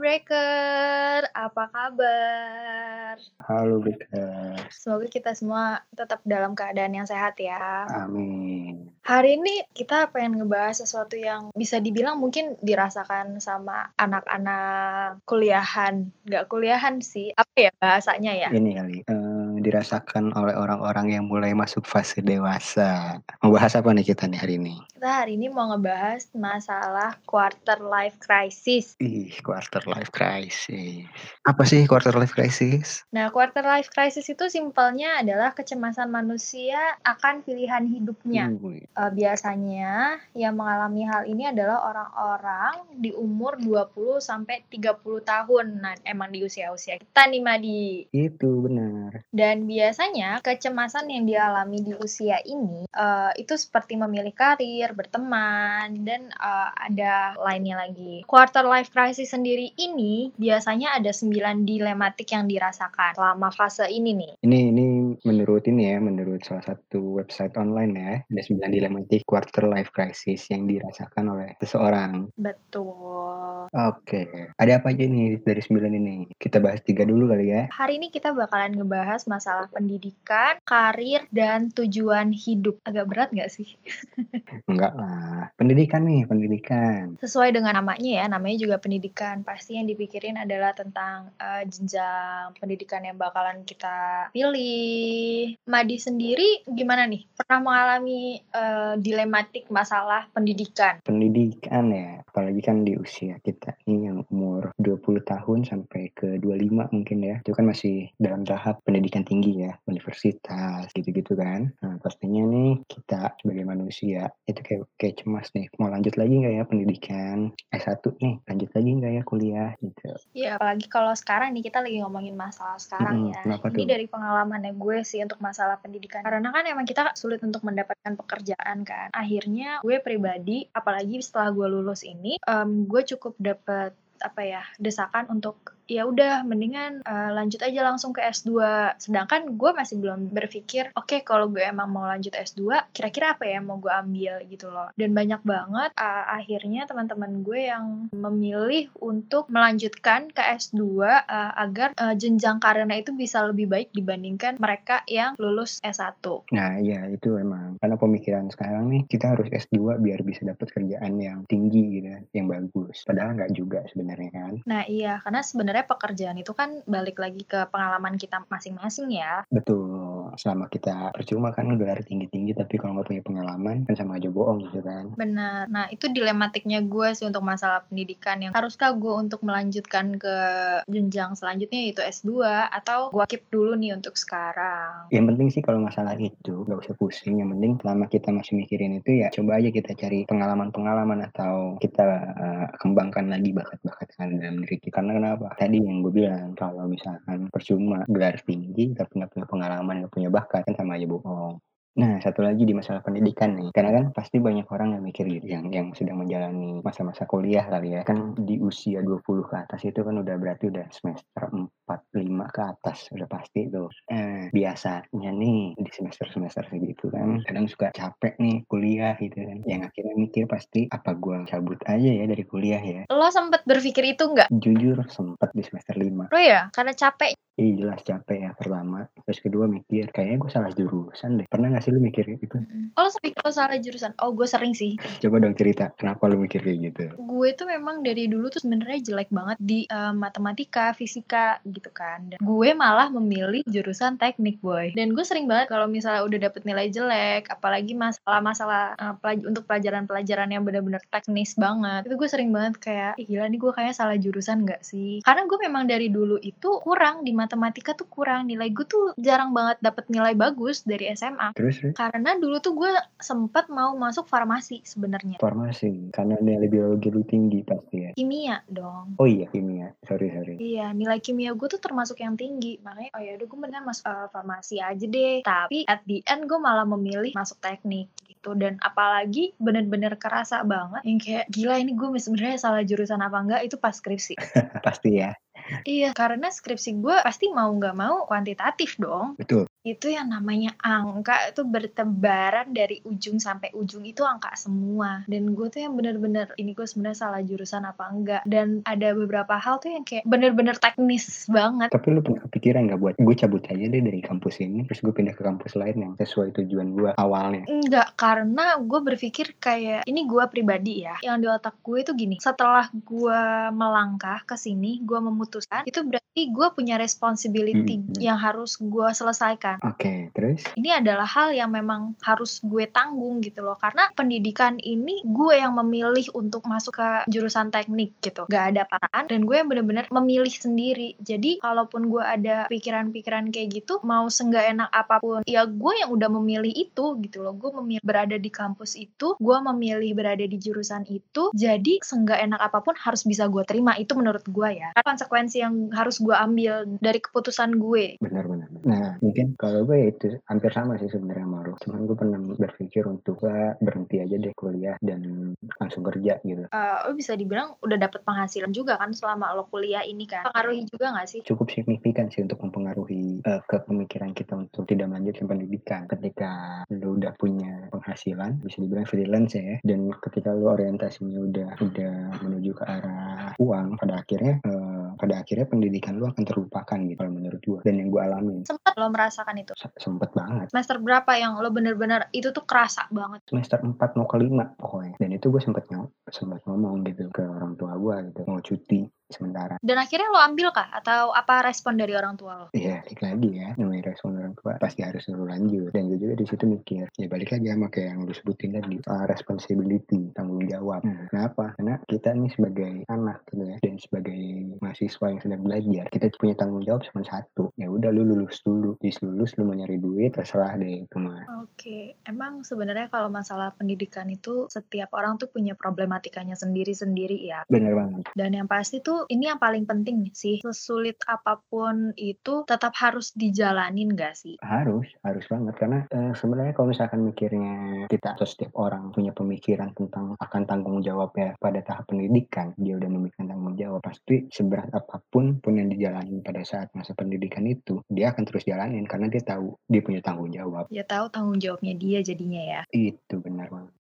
Breaker, apa kabar? Halo Breakers. Semoga kita semua tetap dalam keadaan yang sehat ya. Amin. Hari ini kita pengen ngebahas sesuatu yang bisa dibilang mungkin dirasakan sama anak-anak kuliahan. Nggak kuliahan sih, apa ya bahasanya ya? Ini kali eh, dirasakan oleh orang-orang yang mulai masuk fase dewasa. Mau bahas apa nih kita nih hari ini? Kita hari ini mau ngebahas masalah quarter life crisis. Ih, quarter life crisis. Apa sih quarter life crisis? Nah, quarter life crisis itu simpelnya adalah kecemasan manusia akan pilihan hidupnya. Eh, biasanya yang mengalami hal ini adalah orang-orang di umur 20 sampai 30 tahun. Nah, emang di usia-usia kita nih Madi. itu benar. Dan biasanya kecemasan yang dialami di usia ini eh, itu seperti memilih karir, berteman, dan eh, ada lainnya lagi. Quarter life crisis sendiri ini biasanya ada 9 dilematik yang dirasakan selama fase ini nih. Ini ini menurut ini ya, menurut salah satu website online ya, ada 9 dilematik quarter life crisis yang dirasakan oleh seseorang. Betul. Oke, ada apa aja nih dari 9 ini? Kita bahas tiga dulu kali ya. Hari ini kita bakalan ngebahas masalah pendidikan, karir, dan tujuan hidup. Agak berat nggak sih? Enggak lah. Pendidikan nih, pendidikan. Sesuai dengan namanya ya, namanya juga pendidikan. Pasti yang dipikirin adalah tentang eh, jenjang pendidikan yang bakalan kita pilih. Madi sendiri gimana nih? Pernah mengalami eh, dilematik masalah pendidikan? pendidikan ya apalagi kan di usia kita ini yang umur 20 tahun sampai ke 25 mungkin ya itu kan masih dalam tahap pendidikan tinggi ya universitas gitu-gitu kan nah pastinya nih kita sebagai manusia itu kayak kayak cemas nih mau lanjut lagi nggak ya pendidikan S1 nih lanjut lagi nggak ya kuliah gitu Ya, apalagi kalau sekarang nih kita lagi ngomongin masalah sekarang Mm-mm, ya. Ini dari pengalamannya gue sih untuk masalah pendidikan. Karena kan emang kita sulit untuk mendapatkan pekerjaan kan. Akhirnya gue pribadi, apalagi setelah gue lulus ini, em, gue cukup dapat apa ya desakan untuk ya udah mendingan eh, lanjut aja langsung ke S2 sedangkan gue masih belum berpikir oke kalau gue emang mau lanjut S2 kira-kira apa ya yang mau gue ambil gitu loh. Dan banyak banget eh, akhirnya teman-teman gue yang memilih untuk melanjutkan ke S2 eh, agar eh, jenjang karirnya itu bisa lebih baik dibandingkan mereka yang lulus S1 nah iya itu emang. Karena pemikiran sekarang nih kita harus S2 biar bisa dapat kerjaan yang tinggi gitu ya, yang bagus. Padahal nggak juga sebenarnya kan. Nah iya, karena sebenarnya pekerjaan itu kan balik lagi ke pengalaman kita masing-masing ya. Betul, selama kita percuma kan gelar tinggi-tinggi tapi kalau nggak punya pengalaman kan sama aja bohong gitu kan. Benar. Nah itu dilematiknya gue sih untuk masalah pendidikan yang haruskah gue untuk melanjutkan ke jenjang selanjutnya yaitu S2 atau gue keep dulu nih untuk sekarang. Yang penting sih kalau masalah itu nggak usah pusing. Yang penting selama kita masih mikirin itu ya coba aja kita cari pengalaman-pengalaman atau kita eh, kembangkan lagi bakat-bakat dalam diri kita. Karena kenapa? Tadi yang gue bilang kalau misalkan percuma gelar tinggi tapi nggak punya pengalaman nggak punya bakat kan sama aja bohong. Nah, satu lagi di masalah pendidikan nih. Karena kan pasti banyak orang yang mikir gitu, yang yang sedang menjalani masa-masa kuliah kali ya. Kan di usia 20 ke atas itu kan udah berarti udah semester 4, 5 ke atas. Udah pasti tuh. Eh, biasanya nih di semester-semester segitu kan, kadang suka capek nih kuliah gitu kan. Yang akhirnya mikir pasti, apa gua cabut aja ya dari kuliah ya. Lo sempet berpikir itu nggak? Jujur sempet di semester 5. Lo ya, karena capek. Iya jelas capek ya pertama. Terus kedua mikir, kayaknya gue salah jurusan deh. Pernah gak sih lu mikir itu? Oh sampai kalau salah jurusan? Oh gue sering sih. Coba dong cerita, kenapa lu mikir kayak gitu? gue tuh memang dari dulu tuh sebenarnya jelek banget di eh, matematika, fisika gitu kan. Dan gue malah memilih jurusan teknik boy. Dan gue sering banget kalau misalnya udah dapet nilai jelek, apalagi masalah-masalah eh, pelaj- untuk pelajaran-pelajaran yang benar-benar teknis banget, itu gue sering banget kayak, Ih, gila nih gue kayaknya salah jurusan gak sih? Karena gue memang dari dulu itu kurang di matematika tuh kurang nilai gue tuh jarang banget dapet nilai bagus dari SMA. Terus, terus Karena dulu tuh gue sempet mau masuk farmasi sebenarnya. farmasi, karena nilai biologi lu tinggi pasti ya. Kimia dong. Oh iya kimia, sorry sorry. Iya, nilai kimia gue tuh termasuk yang tinggi. Makanya, oh ya udah gue mendingan masuk eh, farmasi aja deh. Tapi at the end gue malah memilih masuk teknik gitu. Dan apalagi bener-bener kerasa banget yang kayak gila ini gue sebenarnya salah jurusan apa enggak itu pas skripsi. pasti ya. iya, karena skripsi gue pasti mau nggak mau kuantitatif dong. Betul. Itu yang namanya angka itu bertebaran dari ujung sampai ujung itu angka semua. Dan gue tuh yang bener-bener ini gue sebenarnya salah jurusan apa enggak. Dan ada beberapa hal tuh yang kayak bener-bener teknis banget. Tapi lu pernah kepikiran nggak buat gue cabut aja deh dari kampus ini terus gue pindah ke kampus lain yang sesuai tujuan gue awalnya? Enggak karena gue berpikir kayak ini gue pribadi ya yang di otak gue itu gini. Setelah gue melangkah ke sini gue memutuskan itu berarti gue punya responsibility Hmm, hmm. yang harus gue selesaikan oke terus? Ini adalah hal yang memang harus gue tanggung gitu loh. Karena pendidikan ini gue yang memilih untuk masuk ke jurusan teknik gitu. Gak ada paksaan dan gue yang bener-bener memilih sendiri. Jadi kalaupun gue ada pikiran-pikiran kayak gitu mau senggak enak apa pun ya gue yang udah memilih itu gitu loh. Gue memilih berada di kampus itu gue memilih berada di jurusan itu. Jadi senggak enak apa pun harus bisa gue terima. Itu menurut gue ya. Konsekuensi yang harus gue ambil dari keputusan gue. Benar-benar nah mungkin kalau gue ya itu hampir sama sih sebenarnya sama lu cuman gue pernah berpikir untuk gue berhenti aja deh kuliah dan langsung kerja gitu. Eh, lo bisa dibilang udah dapet penghasilan juga kan selama lo kuliah ini kan? Pengaruhi juga gak sih? Cukup signifikan sih untuk mempengaruhi uh, ke pemikiran kita untuk tidak melanjutkan pendidikan. Ketika lu udah punya penghasilan bisa dibilang freelance ya dan ketika lu orientasinya udah udah menuju ke arah uang pada akhirnya uh, pada akhirnya pendidikan lu akan terlupakan gitu kalau menurut gua dan yang gua alamin sempet lo merasakan itu? Se- sempet banget. Semester berapa yang lo bener-bener itu tuh kerasa banget? Semester 4 mau ke 5 pokoknya. Dan itu gue sempet nyom sempet ngomong gitu ke orang tua gua gitu mau cuti sementara dan akhirnya lo ambil kah atau apa respon dari orang tua lo Iya, balik lagi ya. Namanya respon orang tua pasti harus dulu lanjut. Dan gue juga di situ mikir, ya balik lagi sama kayak yang lu sebutin tadi, soal responsibility, tanggung jawab. Nah, kenapa? Karena kita nih sebagai anak gitu ya, dan sebagai mahasiswa yang sedang belajar, kita punya tanggung jawab cuma satu. Ya udah lu lulus dulu. Di lulus lu mau nyari duit, terserah deh itu mah. Oke, emang sebenarnya kalau masalah pendidikan itu setiap orang tuh punya problematikanya sendiri-sendiri ya. Bener banget. Dan yang pasti tuh ini yang paling penting sih, sesulit apa pun itu tetap harus dijalanin gak sih? Harus, harus banget. Karena eh, sebenarnya kalau misalkan mikirnya kita atau setiap orang punya pemikiran tentang akan tanggung jawab ya pada tahap pendidikan, dia udah memikirkan tanggung jawab, pasti seberat apa pun pun yang dijalani pada saat masa pendidikan itu, dia akan terus jalanin karena dia tahu dia punya tanggung jawab. Ya tahu tanggung jawabnya dia jadinya ya. Itu benar banget.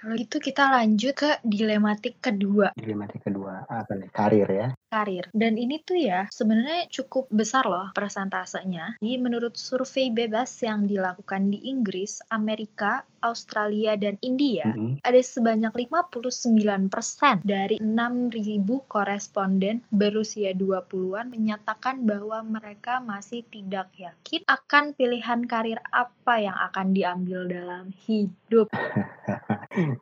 Kalau gitu kita lanjut ke dilematik kedua, Dilematik kedua apa nih? Karir ya. karir. Dan ini tuh ya sebenarnya cukup besar loh persentasenya. Jadi menurut survei bebas yang dilakukan di Inggris, Amerika, Australia, dan India, Mhm. ada sebanyak 59% dari 6.000 koresponden berusia 20-an menyatakan bahwa mereka masih tidak yakin akan pilihan karir apa yang akan diambil dalam hidup.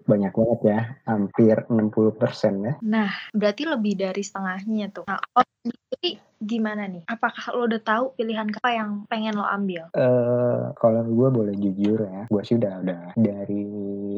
Banyak banget ya, hampir 60% ya. Nah, berarti lebih dari setengahnya tuh. Nah, lo sendiri gimana nih? Apakah lo udah tahu pilihan apa yang pengen lo ambil? Eh, kalau gue boleh jujur ya, gue sih udah udah dari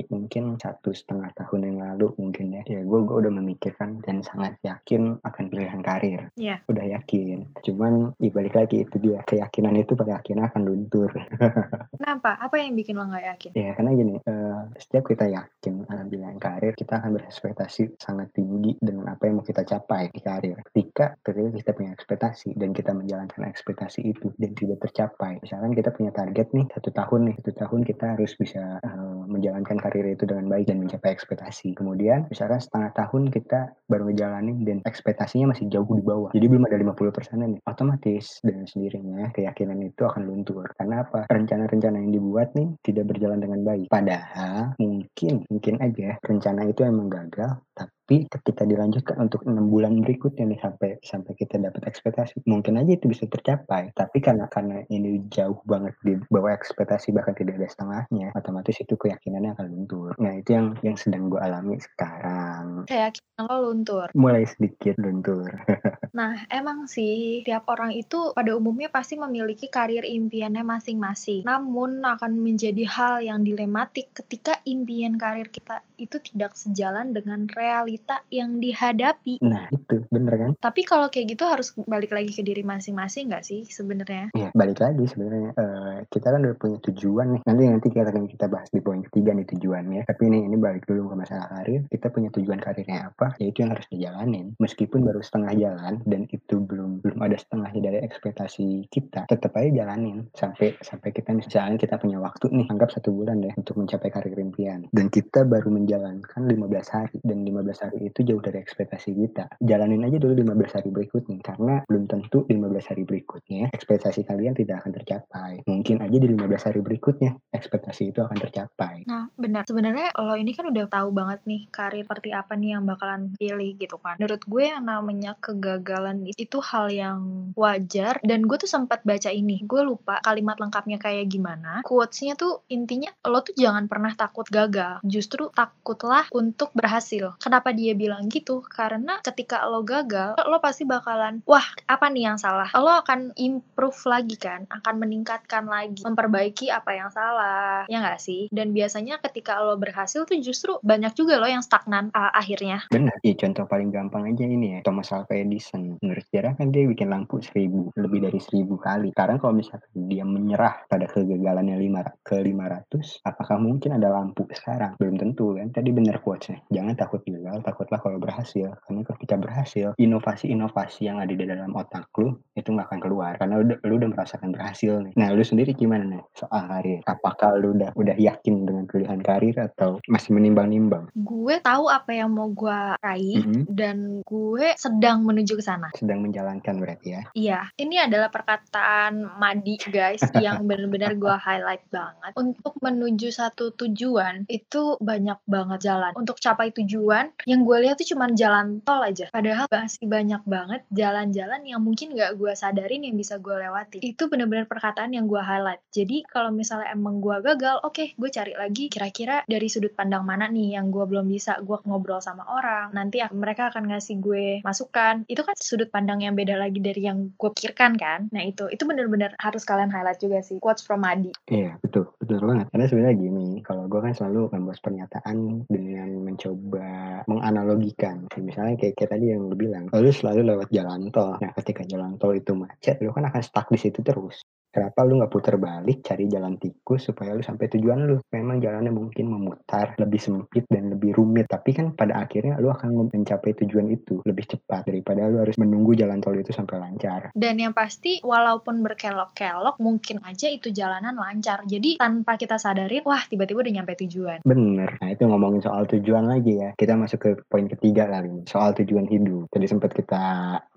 mungkin satu setengah tahun yang lalu mungkin ya, ya gue gue udah memikirkan dan sangat yakin akan pilihan karir. Iya. Udah yakin. Cuman ya balik lagi itu dia keyakinan itu pada akhirnya akan luntur. Kenapa? Apa yang bikin lo nggak yakin? ya karena gini, eh, setiap kita yakin akan pilihan karir, kita akan berekspektasi sangat tinggi dengan apa yang mau kita capai di karir. Ketika ketika kita punya ekspektasi dan kita menjalankan ekspektasi itu dan tidak tercapai, misalkan kita punya target nih satu tahun nih, satu tahun kita harus bisa eh, menjalankan karir itu dengan baik dan mencapai ekspektasi. Kemudian misalkan setengah tahun kita baru ngejalanin dan ekspektasinya masih jauh di bawah, jadi belum ada 50% nih, otomatis dengan sendirinya keyakinan itu akan luntur. Karena apa? Rencana-rencana yang dibuat nih tidak berjalan dengan baik. Padahal mungkin mungkin aja rencana itu emang gagal, tapi ketika dilanjutkan untuk enam bulan berikutnya nih sampai sampai kita dapat ekspektasi, mungkin aja itu bisa tercapai. Tapi karena karena ini jauh banget di bawah ekspektasi bahkan tidak ada setengahnya, otomatis itu keyakinannya akan luntur. Nah itu yang yang sedang gue alami sekarang. Keyakinan lo luntur. Mulai sedikit luntur. Nah, emang sih tiap orang itu pada umumnya pasti memiliki karir impiannya masing-masing. Namun akan menjadi hal yang dilematik ketika impian karir kita itu tidak sejalan dengan realita yang dihadapi. Nah, itu bener kan? Tapi kalau kayak gitu harus balik lagi ke diri masing-masing nggak sih sebenarnya? Iya, balik lagi sebenarnya. Uh, kita kan udah punya tujuan nih. Nanti nanti kita akan kita bahas di poin ketiga nih tujuannya. Tapi ini ini balik dulu ke masalah karir. Kita punya tujuan karirnya apa? Yaitu yang harus dijalanin. Meskipun baru setengah jalan dan itu belum belum ada setengahnya dari ekspektasi kita, tetap aja jalanin sampai sampai kita misalnya kita punya waktu nih, anggap satu bulan deh untuk mencapai karir impian. Dan kita baru menjalankan 15 hari dan 15 hari itu jauh dari ekspektasi kita. Jalanin aja dulu 15 hari berikutnya karena belum tentu 15 hari berikutnya ekspektasi kalian tidak akan tercapai. Mungkin aja di 15 hari berikutnya ekspektasi itu akan tercapai. Nah, benar. Sebenarnya lo ini kan udah tahu banget nih karir seperti apa nih yang bakalan pilih gitu kan. Menurut gue yang namanya kegagalan itu hal yang wajar dan gue tuh sempat baca ini. Gue lupa kalimat lengkapnya kayak gimana. Quotes-nya tuh intinya lo tuh jangan pernah takut gagal. Justru takutlah untuk berhasil. Kenapa dia bilang gitu? Karena ketika lo gagal, lo pasti bakalan, wah apa nih yang salah? Lo akan improve lagi kan, akan meningkatkan lagi, memperbaiki apa yang salah, ya nggak sih? Dan biasanya ketika lo berhasil tuh justru banyak juga lo yang stagnan uh, akhirnya. Benar, ya contoh paling gampang aja ini ya, Thomas Alva Edison. Menurut sejarah kan dia bikin lampu seribu, lebih dari seribu kali. Sekarang kalau misalkan dia menyerah pada kegagalannya lima ke 500, apakah mungkin ada lampu sekarang? Belum tentu kan, tadi benar quotesnya. Jangan takut gagal, takutlah kalau berhasil. Karena ketika berhasil, inovasi-inovasi yang ada di dalam otak lu, itu nggak akan keluar. Karena lu, lu udah merasakan berhasil nih. Nah, lu sendiri gimana nih soal karir? Apakah lu udah udah yakin dengan pilihan karir atau masih menimbang-nimbang? Gue tahu apa yang mau gue raih mm -hmm. dan gue sedang menuju ke sana. Sedang menjalankan berarti ya? Iya, ini adalah perkataan Madi guys yang benar-benar gue highlight banget. Untuk menuju satu tujuan itu banyak banget jalan. Untuk capai tujuan yang gue lihat tuh cuma jalan tol aja. Padahal masih banyak banget jalan-jalan yang mungkin gak gue sadarin yang bisa gue lewati. Itu benar-benar perkataan yang gue highlight. Jadi kalau misalnya emang gue gagal, oke okay, gue cari lagi kira-kira dari sudut pandang mana nih yang gue belum bisa. Gue ngobrol sama orang, nanti mereka akan ngasih gue masukan. Itu kan sudut pandang yang beda lagi dari yang gue pikirkan kan. Nah itu, itu benar-benar harus kalian highlight juga sih. Quotes from Adi. Iya, betul. Betul banget. Karena sebenarnya gini, kalau gue kan selalu membuat pernyataan dengan mencoba menganalogikan. Misalnya kayak, kayak tadi yang lu bilang, lu selalu lewat jalan tol. Nah ketika jalan tol itu macet, lu kan akan stuck di situ terus. Kenapa lu nggak putar balik cari jalan tikus supaya lu sampai tujuan lu? Memang jalannya mungkin memutar, lebih sempit dan lebih rumit. Tapi kan pada akhirnya lu akan mencapai tujuan itu lebih cepat daripada lu harus menunggu jalan tol itu sampai lancar. Dan yang pasti walaupun berkelok-kelok mungkin aja itu jalanan lancar. Jadi tanpa kita sadarin, wah tiba-tiba udah nyampe tujuan. Bener. Nah itu ngomongin soal tujuan lagi ya. Kita masuk ke poin ketiga kali soal tujuan hidup. Tadi sempat kita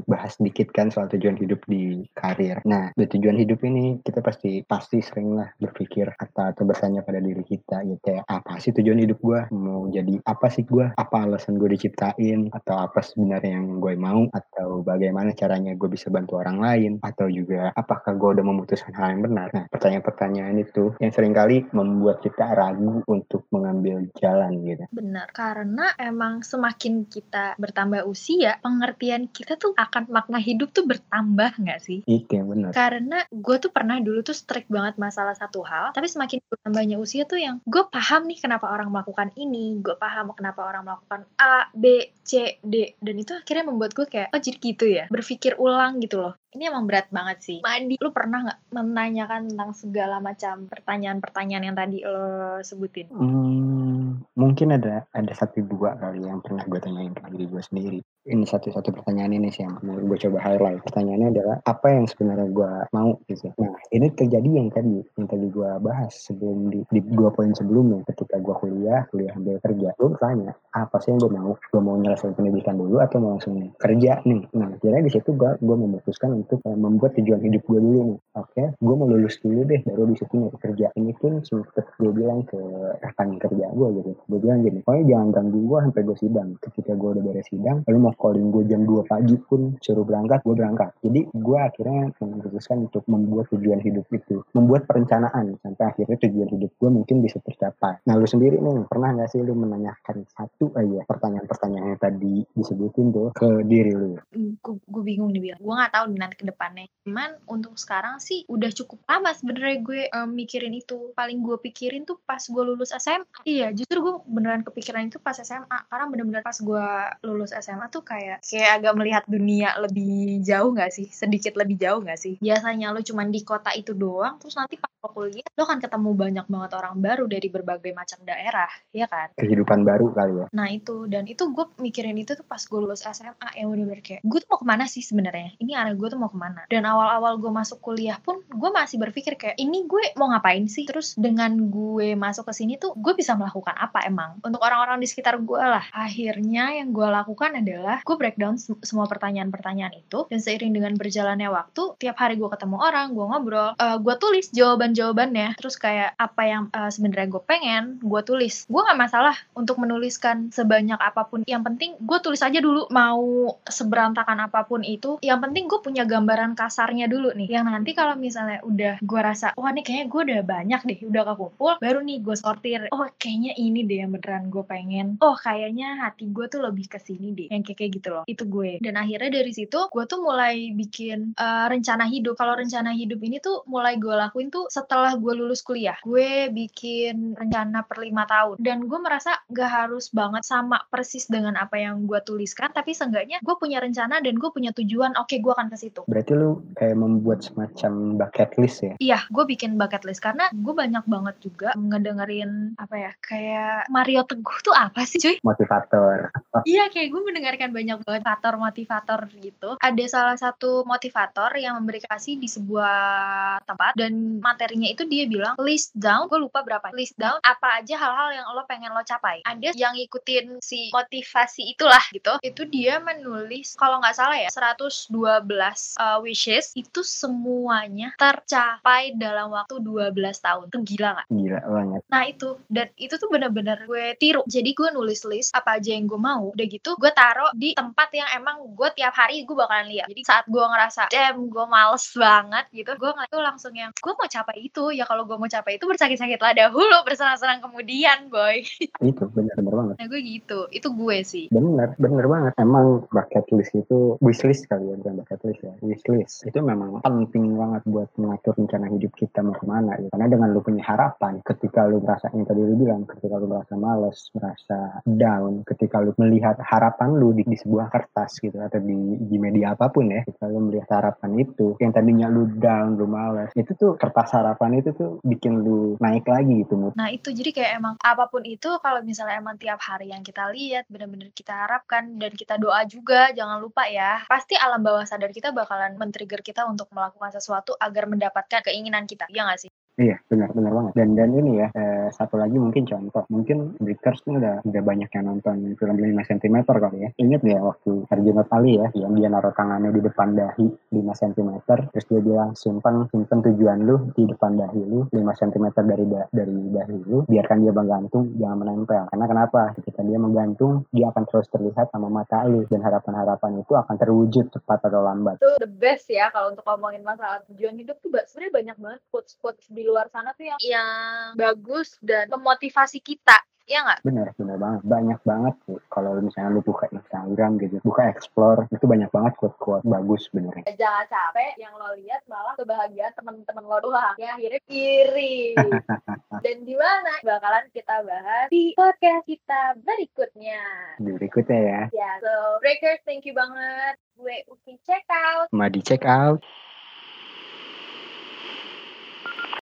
bahas sedikit kan soal tujuan hidup di karir. Nah, tujuan hidup ini kita pasti pasti sering lah berpikir atau, atau bertanya pada diri kita gitu kayak apa sih tujuan hidup gue mau jadi apa sih gue apa alasan gue diciptain? Atau apa sebenarnya yang gue mau? Atau bagaimana caranya gue bisa bantu orang lain? Atau juga apakah gue udah memutuskan hal yang benar? Nah pertanyaan-pertanyaan itu yang sering kali membuat kita ragu untuk mengambil jalan gitu. Benar karena emang semakin kita bertambah usia pengertian kita tuh akan makna hidup tuh bertambah nggak sih? Iya benar. Karena gue tuh pernah dulu tuh strict banget masalah satu hal tapi semakin bertambahnya usia tuh yang gue paham nih kenapa orang melakukan ini gue paham kenapa orang melakukan A B C D dan itu akhirnya membuat gue kayak oh jadi gitu ya berpikir ulang gitu loh ini emang berat banget sih. Madi, lu pernah nggak menanyakan tentang segala macam pertanyaan-pertanyaan yang tadi lo sebutin? Hmm, mungkin ada ada satu dua kali yang pernah gue tanyain ke diri gue sendiri. Ini satu-satu pertanyaan ini sih yang mau gue coba highlight. Pertanyaannya adalah apa yang sebenarnya gue mau gitu. Nah ini terjadi yang tadi yang tadi gue bahas sebelum di, di dua poin sebelumnya ketika gue kuliah kuliah ambil kerja. Gue tanya apa sih yang gue mau? Gue mau nyelesain pendidikan dulu atau mau langsung kerja nih? Nah akhirnya di situ gue gue memutuskan untuk uh, membuat tujuan hidup gue dulu nih. Oke, okay? gue mau lulus dulu deh, baru di situ nyari kerja. Ini pun sempet gue bilang ke rekan kerja gue gitu. Gue bilang gini, pokoknya jangan ganggu gue sampai gue sidang. Ketika gue udah beres sidang, lalu mau calling gue jam 2 pagi pun suruh berangkat, gue berangkat. Jadi gue akhirnya memutuskan untuk membuat tujuan hidup itu. Membuat perencanaan sampai akhirnya tujuan hidup gue mungkin bisa tercapai. Nah lu sendiri nih, pernah gak sih lu menanyakan satu aja pertanyaan-pertanyaan yang tadi disebutin tuh ke diri lu? Gue bingung nih bilang. Gue gak tahu nanti ke depannya. Cuman untuk sekarang sih udah cukup lama sebenarnya gue um, mikirin itu. Paling gue pikirin tuh pas gue lulus SMA. Iya, justru gue beneran kepikiran itu pas SMA karena bener-bener pas gue lulus SMA tuh kayak kayak agak melihat dunia lebih jauh nggak sih? Sedikit lebih jauh nggak sih? Biasanya lo cuman di kota itu doang, terus nanti pas lo kuliah lo kan ketemu banyak banget orang baru dari berbagai macam daerah, ya kan? Kehidupan baru kali ya. Nah itu dan itu gue mikirin itu tuh pas gue lulus SMA yang bener-bener kayak gue tuh mau ke mana sih sebenarnya? Ini arah gue tuh mau ke mana? Dan awal-awal gue masuk kuliah pun gue masih berpikir kayak ini gue mau ngapain sih? Terus dengan gue masuk ke sini tuh gue bisa melakukan apa emang? Untuk orang-orang di sekitar gue lah. Akhirnya yang gue lakukan adalah gue breakdown semua pertanyaan-pertanyaan itu dan seiring dengan berjalannya waktu, tiap hari gue ketemu orang, gue ngobrol, uh, gue tulis jawaban-jawabannya. Terus kayak apa yang uh, sebenarnya gue pengen, gue tulis. Gue gak masalah untuk menuliskan sebanyak apa pun. Yang penting gue tulis aja dulu mau seberantakan apa pun itu. Yang penting gue punya gambaran kasarnya dulu nih. Yang nanti kalau misalnya udah gue rasa, wah nih kayaknya gue udah banyak deh, udah kekumpul, baru nih gue sortir. Oh kayaknya ini deh yang beneran gue pengen. Oh kayaknya hati gue tuh lebih ke sini deh. Yang kayak gitu loh. Itu gue. Dan akhirnya dari situ gue tuh mulai bikin uh, rencana hidup. Kalau rencana hidup ini tuh mulai gue lakuin tuh setelah gue lulus kuliah. Gue bikin rencana per lima tahun. Dan gue merasa gak harus banget sama persis dengan apa yang gue tuliskan. Tapi seenggaknya gue punya rencana dan gue punya tujuan. Oke, okay, gue akan ke situ. Berarti lu kayak membuat semacam bucket list ya? Iya, gue bikin bucket list karena gue banyak banget juga ngedengerin apa ya kayak Mario Teguh tuh apa sih cuy? Motivator. iya, kayak gue mendengarkan banyak banget motivator-motivator gitu. Ada salah satu motivator yang memberi kasih di sebuah tempat dan materinya itu dia bilang list down, gue lupa berapa list down apa aja hal-hal yang lo pengen lo capai. Ada yang ngikutin si motivasi itulah gitu. Itu dia menulis kalau nggak salah ya 112 uh, wishes itu semuanya tercapai dalam waktu 12 tahun. Itu gila nggak? Gila banget. Nah itu dan itu tuh bener-bener gue tiru. Jadi gue nulis list apa aja yang gue mau. Udah gitu gue taruh di tempat yang emang gue tiap hari gue bakalan lihat. Jadi saat gue ngerasa damn gue males banget gitu, gue ngeliat tuh langsung yang gue mau capai itu. Ya kalau gue mau capai itu bersakit-sakit lah dahulu, bersenang-senang kemudian boy. itu bener-bener banget. Nah gue gitu, itu gue sih. Bener, bener banget. Emang bucket list itu wishlist kali ya, bukan bucket list ya. Wishlist itu memang penting banget buat mengatur rencana hidup kita mau ke mana ya. Karena dengan lu punya harapan, ketika lu merasa yang tadi lu bilang, ketika lu merasa males, merasa down, ketika lu melihat harapan lu di, di sebuah kertas gitu atau di, di media apa pun ya, ketika lu melihat harapan itu, yang tadinya lu down, lu males, itu tuh kertas harapan itu tuh bikin lu naik lagi gitu mood. Nah itu jadi kayak emang apa pun itu kalau misalnya emang tiap hari yang kita lihat benar-benar kita harapkan dan kita doa juga jangan lupa ya pasti alam bawah sadar kita bakalan men-trigger kita untuk melakukan sesuatu agar mendapatkan keinginan kita ya nggak sih Iya, benar benar banget. Dan dan ini ya, eh, satu lagi mungkin contoh. Mungkin Breakers ini udah udah banyak yang nonton film 5 cm kali ya. Ingat ya waktu Herjunot Ali ya, yang dia naruh tangannya di depan dahi 5 cm, terus dia bilang simpan simpan tujuan lu di depan dahi lu 5 cm dari da, dari dahi lu, biarkan dia menggantung, jangan menempel. Karena kenapa? Ketika dia menggantung, dia akan terus terlihat sama mata lu dan harapan-harapan itu akan terwujud cepat atau lambat. Itu the best ya kalau untuk ngomongin masalah tujuan hidup tuh sebenarnya banyak banget quotes-quotes di luar sana tuh yang yang bagus dan memotivasi kita Iya nggak? Bener, bener banget. Banyak banget tuh. Kalau misalnya lu buka Instagram gitu, buka explore, itu banyak banget quote-quote bagus benernya. Jangan capek, yang lo lihat malah kebahagiaan teman-teman lo doang. Ya akhirnya kiri. Dan di mana bakalan kita bahas di podcast kita berikutnya. Berikutnya ya. Ya, so Breakers, thank you banget. Gue Uki check out. Madi check out.